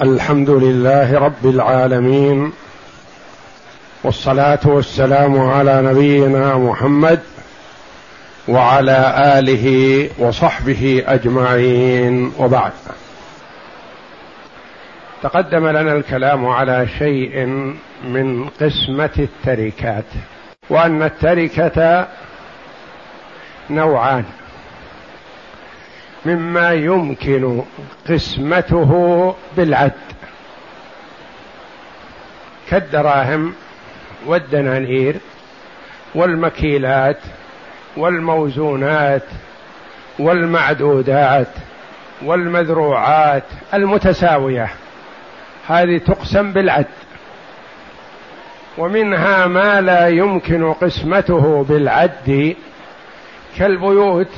الحمد لله رب العالمين والصلاة والسلام على نبينا محمد وعلى آله وصحبه أجمعين وبعد. تقدم لنا الكلام على شيء من قسمة التركات وأن التركة نوعان. مما يمكن قسمته بالعد. كالدراهم والدنانير والمكيلات والموزونات والمعدودات والمذروعات المتساوية. هذه تقسم بالعد. ومنها ما لا يمكن قسمته بالعد كالبيوت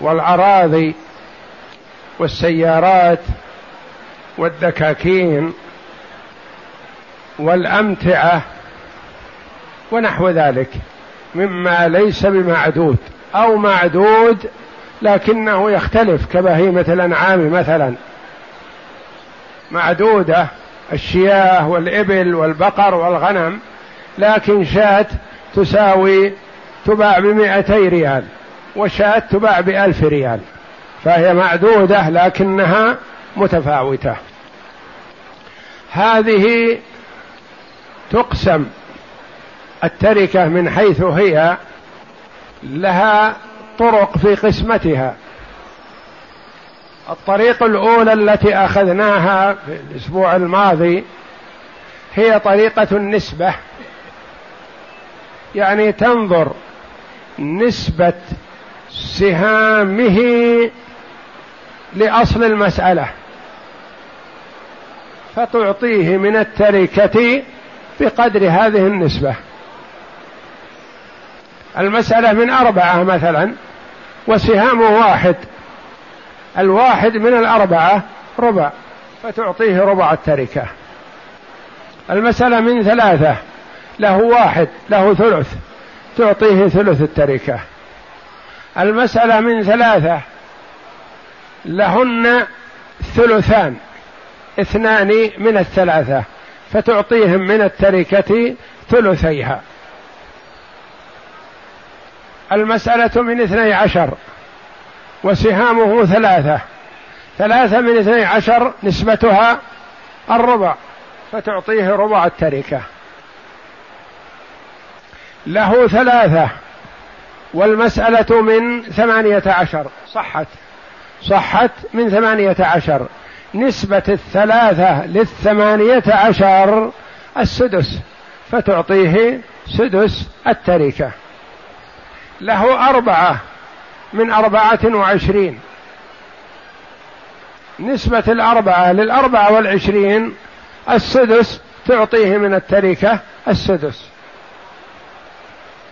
والأراضي والسيارات والدكاكين والأمتعة ونحو ذلك مما ليس بمعدود أو معدود لكنه يختلف كبهيمة الأنعام مثلا. معدودة الشياه والإبل والبقر والغنم لكن شاة تساوي تباع بمئتي ريال. وشاة تباع بألف ريال. فهي معدودة لكنها متفاوتة. هذه تقسم التركة من حيث هي لها طرق في قسمتها. الطريق الأولى التي أخذناها في الأسبوع الماضي هي طريقة النسبة. يعني تنظر نسبة سهامه لأصل المسألة فتعطيه من التركة بقدر هذه النسبة. المسألة من أربعة مثلا وسهامه واحد الواحد من الأربعة ربع فتعطيه ربع التركة. المسألة من ثلاثة له واحد له ثلث تعطيه ثلث التركة. المسألة من ثلاثة. لهن ثلثان اثنان من الثلاثة فتعطيهم من التركة ثلثيها. المسألة من اثني عشر وسهامه ثلاثة. ثلاثة من اثني عشر نسبتها الربع فتعطيه ربع التركة. له ثلاثة. والمسألة من ثمانية عشر. صحت. صحت من ثمانية عشر. نسبة الثلاثة للثمانية عشر السدس فتعطيه سدس التركة. له أربعة من أربعة وعشرين. نسبة الأربعة للأربعة والعشرين السدس تعطيه من التركة السدس.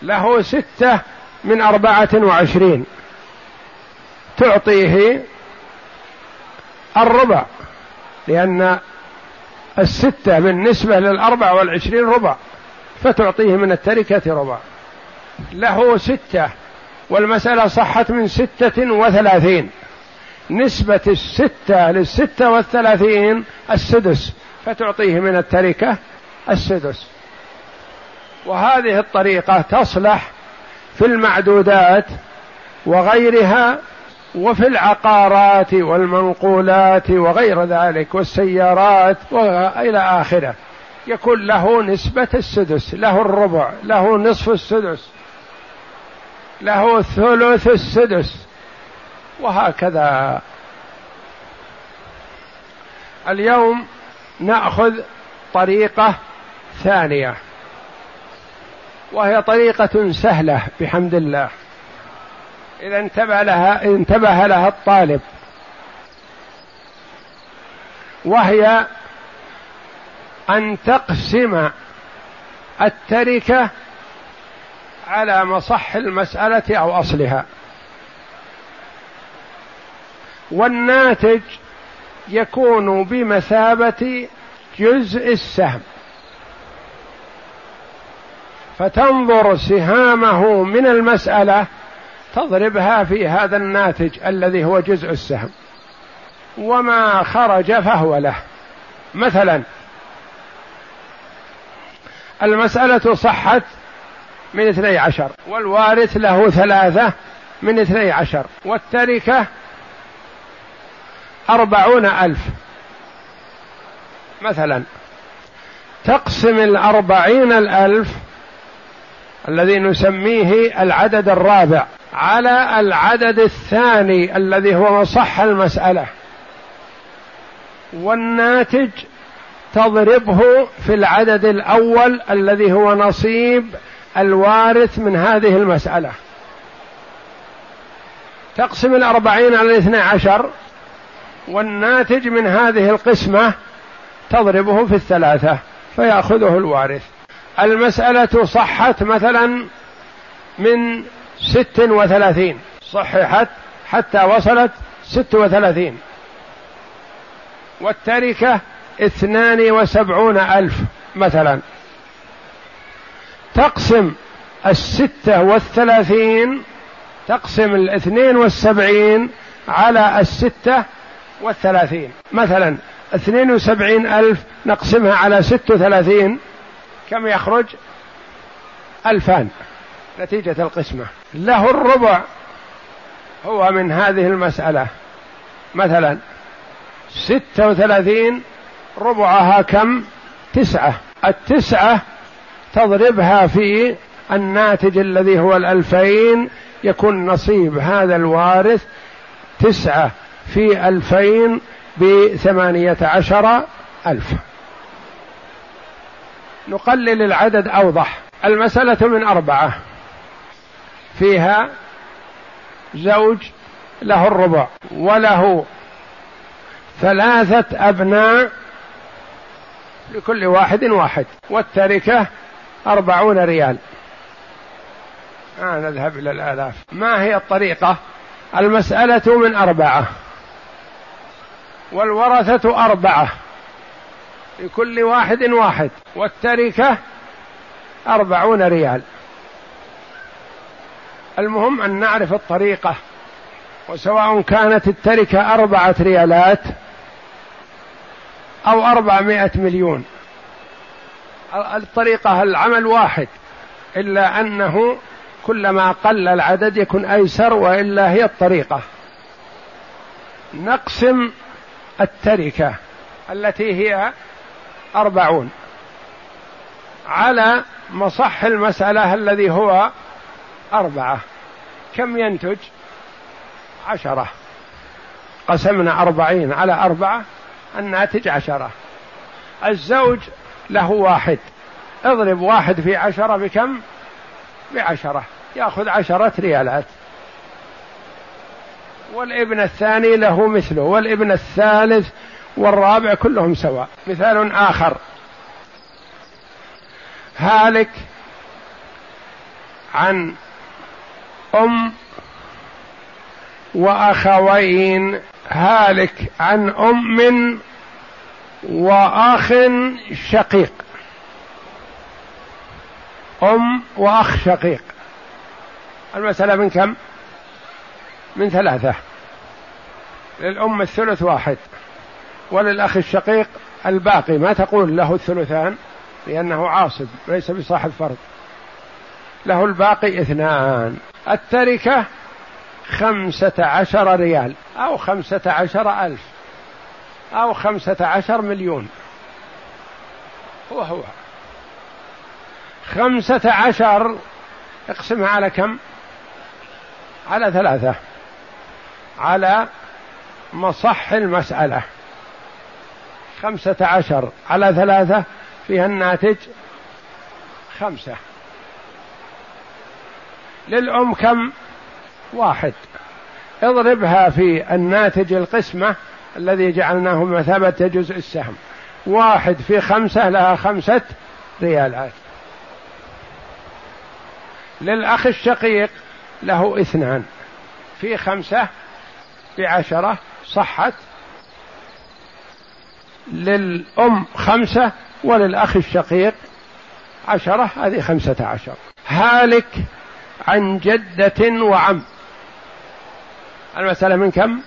له ستة من أربعة وعشرين. تعطيه الربع لأن الستة بالنسبة للأربع والعشرين ربع فتعطيه من التركة ربع. له ستة والمسألة صحت من ستة وثلاثين. نسبة الستة للستة والثلاثين السدس فتعطيه من التركة السدس. وهذه الطريقة تصلح في المعدودات وغيرها وفي العقارات والمنقولات وغير ذلك والسيارات وإلى آخره. يكون له نسبة السدس له الربع له نصف السدس له ثلث السدس وهكذا. اليوم نأخذ طريقة ثانية. وهي طريقة سهلة بحمد الله. إذا انتبه لها انتبه لها الطالب. وهي أن تقسم التركة على مصح المسألة أو أصلها. والناتج يكون بمثابة جزء السهم. فتنظر سهامه من المسألة تضربها في هذا الناتج الذي هو جزء السهم. وما خرج فهو له. مثلا المسألة صحت من اثني عشر والوارث له ثلاثة من اثني عشر والتركة أربعون ألف. مثلا تقسم الأربعين الألف الذي نسميه العدد الرابع على العدد الثاني الذي هو مصح المسألة. والناتج تضربه في العدد الأول الذي هو نصيب الوارث من هذه المسألة. تقسم الأربعين على الاثنى عشر والناتج من هذه القسمة تضربه في الثلاثة فيأخذه الوارث. المسألة صحت مثلا من ست وثلاثين صححت حتى وصلت ست وثلاثين. والتركة اثنان وسبعون ألف مثلا. تقسم الستة والثلاثين تقسم الاثنين والسبعين على الستة والثلاثين. مثلا اثنين وسبعين ألف نقسمها على ست وثلاثين كم يخرج؟ ألفان. نتيجة القسمة. له الربع. هو من هذه المسألة. مثلا ستة وثلاثين ربعها كم؟ تسعة. التسعة تضربها في الناتج الذي هو الألفين يكون نصيب هذا الوارث تسعة في ألفين بثمانية عشر ألف. نقلل العدد أوضح. المسألة من أربعة. فيها زوج له الربع وله ثلاثة أبناء لكل واحد واحد والتركة أربعون ريال. آه نذهب إلى الآلاف. ما هي الطريقة؟ المسألة من أربعة. والورثة أربعة. لكل واحد واحد والتركة أربعون ريال. المهم أن نعرف الطريقة وسواء كانت التركة أربعة ريالات أو أربعمائة مليون. الطريقة العمل واحد إلا أنه كلما قل العدد يكون أيسر وإلا هي الطريقة. نقسم التركة التي هي أربعون. على مصح المسألة الذي هو أربعة. كم ينتج؟ عشرة. قسمنا أربعين على أربعة الناتج عشرة. الزوج له واحد. اضرب واحد في عشرة بكم؟ بعشرة. يأخذ عشرة ريالات. والابن الثاني له مثله. والابن الثالث والرابع كلهم سواء. مثال آخر. هالك عن أم وأخوين. هالك عن أم وأخ شقيق. أم وأخ شقيق. المسألة من كم؟ من ثلاثة. للأم الثلث واحد. وللأخ الشقيق الباقي ما تقول له الثلثان؟ لأنه عاصب ليس بصاحب فرض. له الباقي اثنان. التركة خمسة عشر ريال أو خمسة عشر ألف أو خمسة عشر مليون. هو هو خمسة عشر اقسمها على كم؟ على ثلاثة على مصح المسألة. خمسة عشر. على ثلاثة فيها الناتج خمسة. للأم كم؟ واحد. اضربها في الناتج القسمة الذي جعلناه بمثابة جزء السهم. واحد في خمسة لها خمسة ريالات. للأخ الشقيق له اثنان. في خمسة بعشرة صحت للأم خمسة وللأخ الشقيق عشرة هذه خمسة عشر. هالك عن جدة وعم. المسألة من كم؟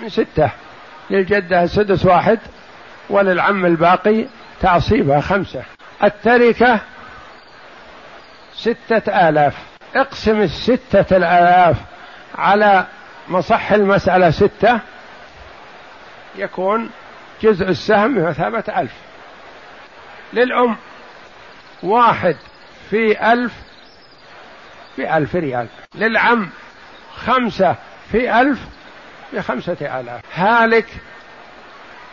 من ستة. للجدة السدس واحد وللعم الباقي تعصيبها خمسة. التركة ستة آلاف. اقسم الستة الآلاف على مصح المسألة ستة يكون جزء السهم بمثابة ألف. للأم واحد في ألف في ألف ريال. للعم خمسة في ألف بخمسة آلاف. هالك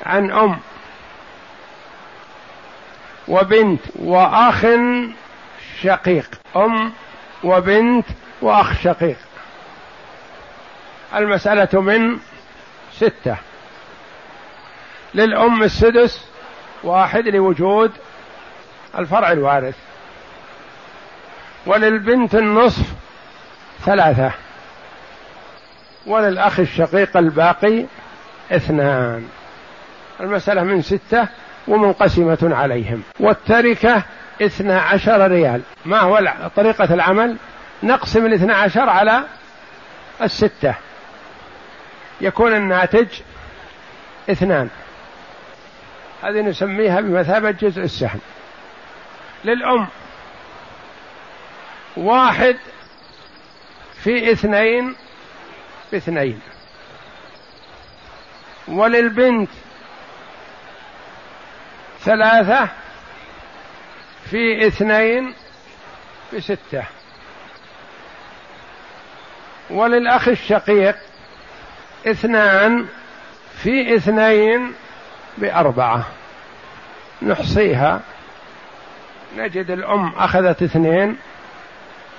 عن أم وبنت وأخ شقيق. أم وبنت وأخ شقيق. المسألة من ستة. للأم السدس واحد لوجود الفرع الوارث. وللبنت النصف ثلاثة. وللأخ الشقيق الباقي اثنان. المسألة من ستة ومنقسمة عليهم. والتركة اثنا عشر ريال. ما هو طريقة العمل؟ نقسم الاثنى عشر على الستة. يكون الناتج اثنان. هذه نسميها بمثابة جزء السهم للأم. واحد في اثنين باثنين. وللبنت ثلاثة في اثنين بستة. وللأخ الشقيق اثنان في اثنين بأربعة. نحصيها. نجد الأم أخذت اثنين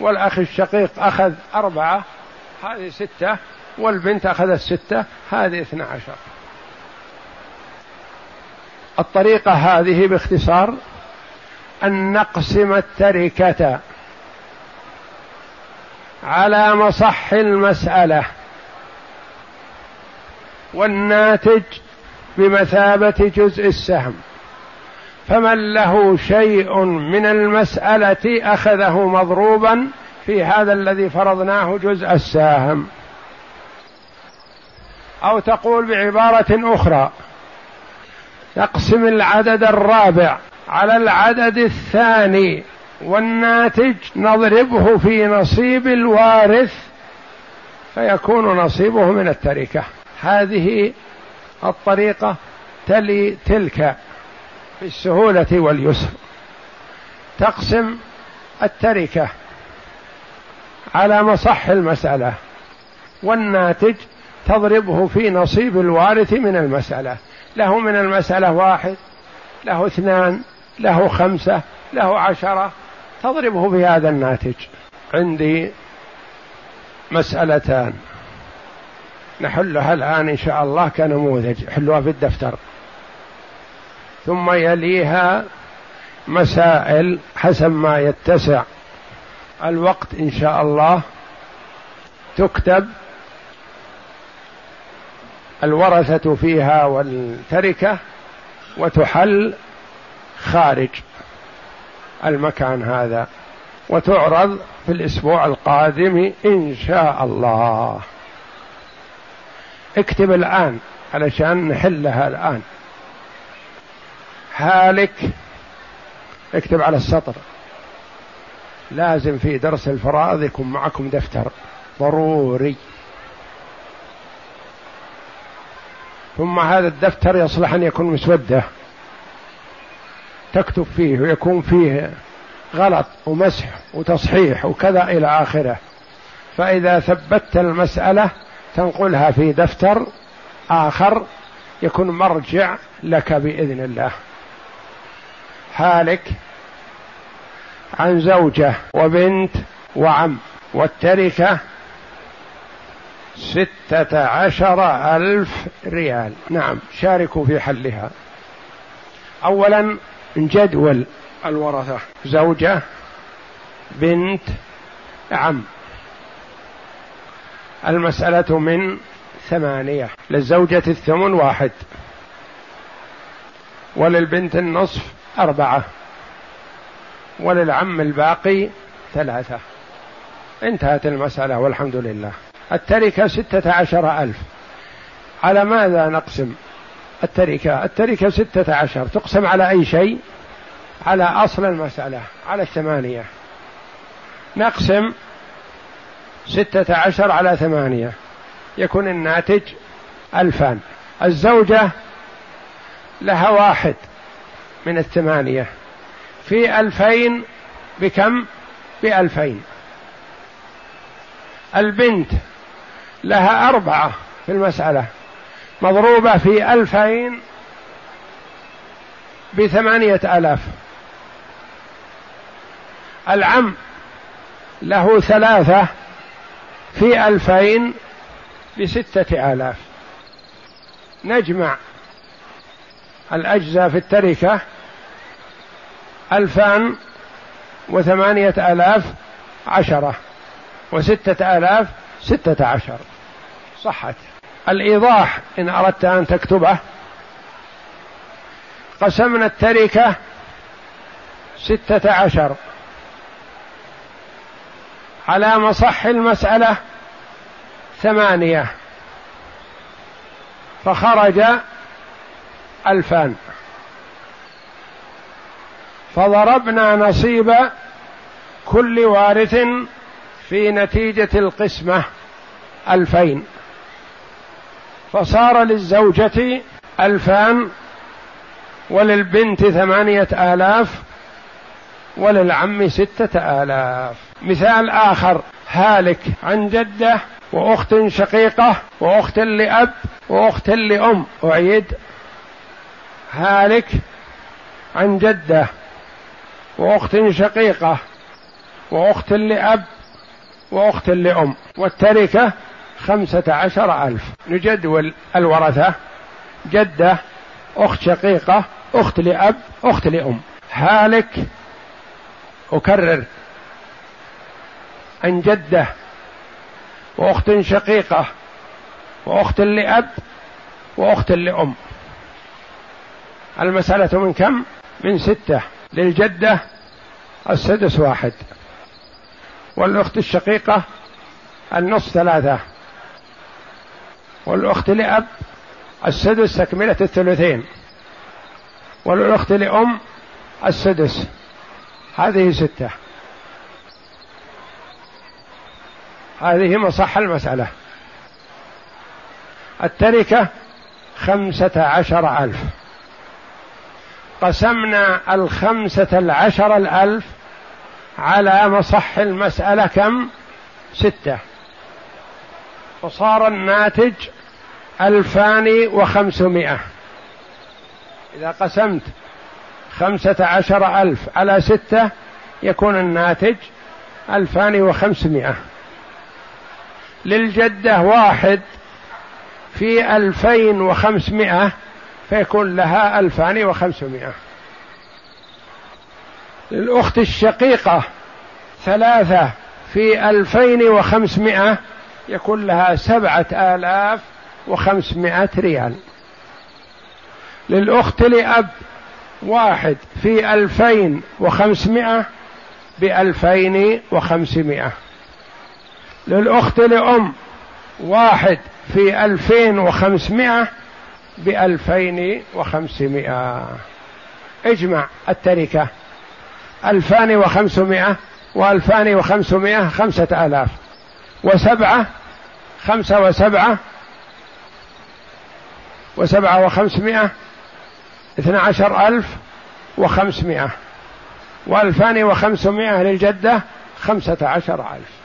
والأخ الشقيق أخذ أربعة هذه ستة والبنت أخذت ستة هذه اثنى عشر. الطريقة هذه باختصار أن نقسم التركة على مصح المسألة. والناتج بمثابة جزء السهم. فمن له شيء من المسألة أخذه مضروبا في هذا الذي فرضناه جزء الساهم. أو تقول بعبارة أخرى نقسم العدد الرابع على العدد الثاني والناتج نضربه في نصيب الوارث فيكون نصيبه من التركة. هذه الطريقة تلي تلك في السهولة واليسر. تقسم التركة على مصح المسألة والناتج تضربه في نصيب الوارث من المسألة. له من المسألة واحد له اثنان له خمسة له عشرة تضربه بهذا الناتج. عندي مسألتان. نحلها الآن إن شاء الله كنموذج. حلوها في الدفتر. ثم يليها مسائل حسب ما يتسع. الوقت إن شاء الله تكتب. الورثة فيها والتركة وتحل خارج المكان هذا. وتعرض في الأسبوع القادم إن شاء الله. اكتب الآن علشان نحلها الآن. هالك اكتب على السطر. لازم في درس الفرائض يكون معكم دفتر ضروري. ثم هذا الدفتر يصلح أن يكون مسودة. تكتب فيه ويكون فيه غلط ومسح وتصحيح وكذا إلى آخره. فإذا ثبتت المسألة تنقلها في دفتر آخر يكون مرجع لك بإذن الله. هالك عن زوجة وبنت وعم والتركة ستة عشر ألف ريال. نعم شاركوا في حلها. أولا جدول الورثة زوجة بنت عم. المسألة من ثمانية للزوجة الثمن واحد وللبنت النصف أربعة وللعم الباقي ثلاثة. انتهت المسألة والحمد لله. التركة ستة عشر ألف. على ماذا نقسم التركة؟ التركة ستة عشر. تقسم على أي شيء؟ على أصل المسألة على الثمانية. نقسم ستة عشر على ثمانية. يكون الناتج ألفان الزوجة لها واحد من الثمانية. في ألفين بكم؟ بألفين البنت لها أربعة في المسألة. مضروبة في ألفين بثمانية آلاف. العم له ثلاثة في ألفين بستة آلاف. نجمع الأجزاء في التركة. ألفان وثمانية آلاف عشرة وستة آلاف ستة عشر. صحت. الإيضاح إن أردت أن تكتبه. قسمنا التركة ستة عشر. على مصح المسألة ثمانية. فخرج ألفان فضربنا نصيب كل وارث في نتيجة القسمة ألفين. فصار للزوجة ألفان وللبنت ثمانية آلاف وللعم ستة آلاف. مثال آخر هالك عن جدة وأخت شقيقة وأخت لأب وأخت لأم. أعيد. هالك عن جدة. وأخت شقيقة. وأخت لأب وأخت لأم. والتركة خمسة عشر ألف. نجدول الورثة. جدة أخت شقيقة أخت لأب أخت لأم. هالك أكرر. عن جدة. وأخت شقيقة وأخت لأب وأخت لأم. المسألة من كم؟ من ستة. للجدة السدس واحد. والأخت الشقيقة النصف ثلاثة. والأخت لأب السدس تكملة الثلثين. والأخت لأم السدس. هذه ستة. هذه مصح المسألة. التركة خمسة عشر ألف. قسمنا الخمسة العشر الألف على مصح المسألة كم؟ ستة. فصار الناتج ألفان وخمسمائة. إذا قسمت خمسة عشر ألف على ستة يكون الناتج ألفان وخمسمائة. للجدة واحد في ألفين وخمسمائة فيكون لها ألفان وخمسمائة. للأخت الشقيقة ثلاثة في ألفين وخمسمائة يكون لها سبعة آلاف وخمسمائة ريال. للأخت لأب واحد في ألفين وخمسمائة بألفين وخمسمائة. للأخت لأم. واحد في ألفين وخمسمائة بألفين وخمسمائة. اجمع التركة. ألفان وخمسمائة وألفان وخمسمائة خمسة آلاف. وسبعة خمسة وسبعة وسبعة وخمسمائة اثنى عشر ألف وخمسمائة. وألفان وخمسمائة للجدة خمسة عشر ألف.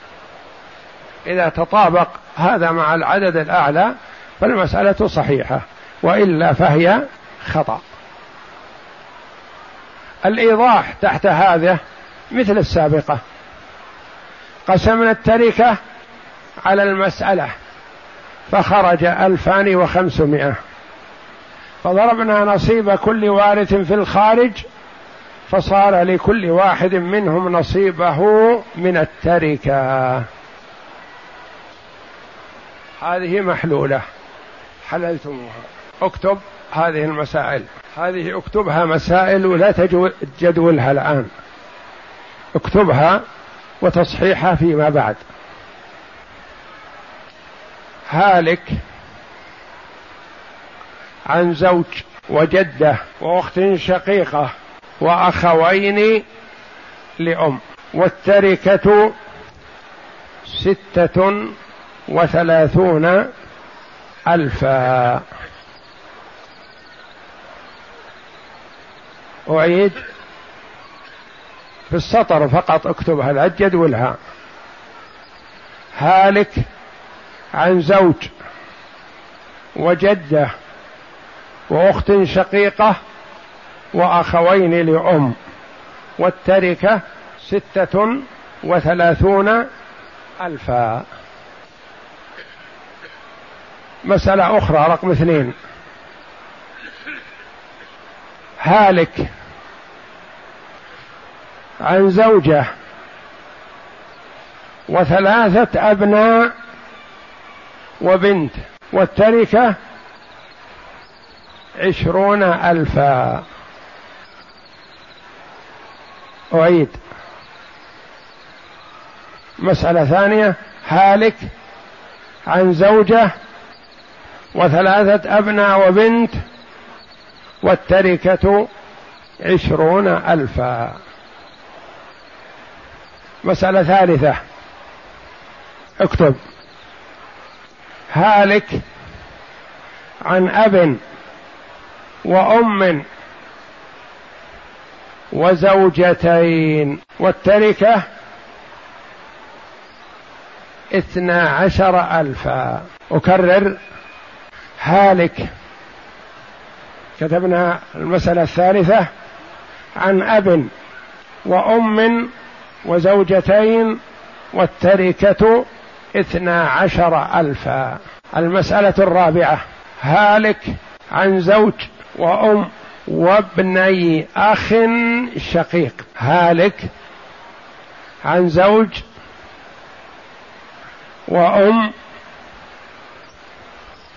إذا تطابق هذا مع العدد الأعلى فالمسألة صحيحة وإلا فهي خطأ. الإيضاح تحت هذا مثل السابقة. قسمنا التركة على المسألة فخرج ألفان وخمسمائة. فضربنا نصيب كل وارث في الخارج فصار لكل واحد منهم نصيبه من التركة. هذه محلولة. حللتموها. اكتب هذه المسائل. هذه اكتبها مسائل ولا تجدولها الآن. اكتبها وتصحيحها فيما بعد. هالك عن زوج وجدة وأخت شقيقة وأخوين لأم. والتركة ستة وثلاثون ألفا. أعيد في السطر فقط اكتبها لا تجدولها. هالك عن زوج وجدة وأخت شقيقة وأخوين لأم والتركة ستة وثلاثون ألفا. مسألة أخرى رقم اثنين. هالك عن زوجة وثلاثة أبناء وبنت والتركة عشرون ألفا. أعيد. مسألة ثانية هالك عن زوجة وثلاثة أبناء وبنت والتركة عشرون ألفا. مسألة ثالثة. اكتب. هالك عن أب وأم وزوجتين والتركة اثنا عشر ألفا. أكرر. هالك. كتبنا المسألة الثالثة عن أب وأم وزوجتين والتركة اثنا عشر ألفا. المسألة الرابعة هالك عن زوج وأم وابني أخ شقيق. هالك عن زوج وأم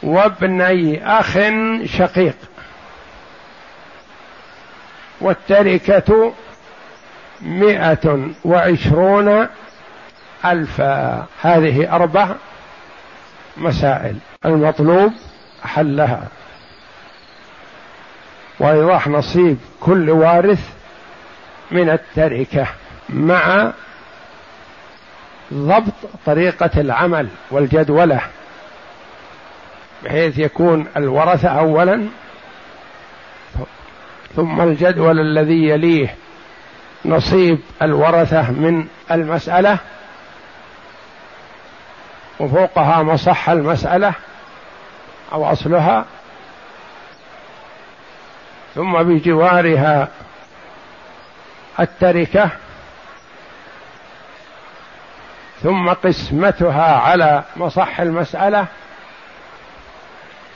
وابني أخ شقيق. والتركة مئة وعشرون ألفا هذه أربع مسائل. المطلوب حلها. وإيضاح نصيب كل وارث من التركة مع ضبط طريقة العمل والجدولة. بحيث يكون الورثة أولا ثم الجدول الذي يليه نصيب الورثة من المسألة وفوقها مصح المسألة أو أصلها ثم بجوارها التركة ثم قسمتها على مصح المسألة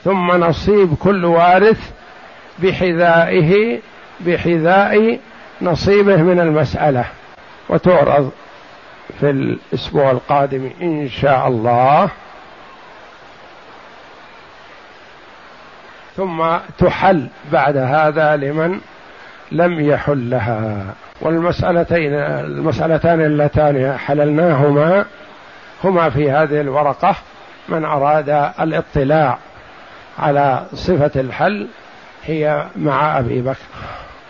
ثم نصيب كل وارث بحذائه بحذاء نصيبه من المسألة. وتعرض في الأسبوع القادم إن شاء الله. ثم تحل بعد هذا لمن لم يحلها. والمسألتين المسألتان اللتان حللناهما هما في هذه الورقة من أراد الاطلاع. على صفة الحل هي مع أبي بكر.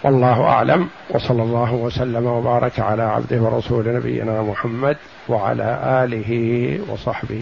والله أعلم. وصلى الله وسلم وبارك على عبده ورسول نبينا محمد وعلى آله وصحبه.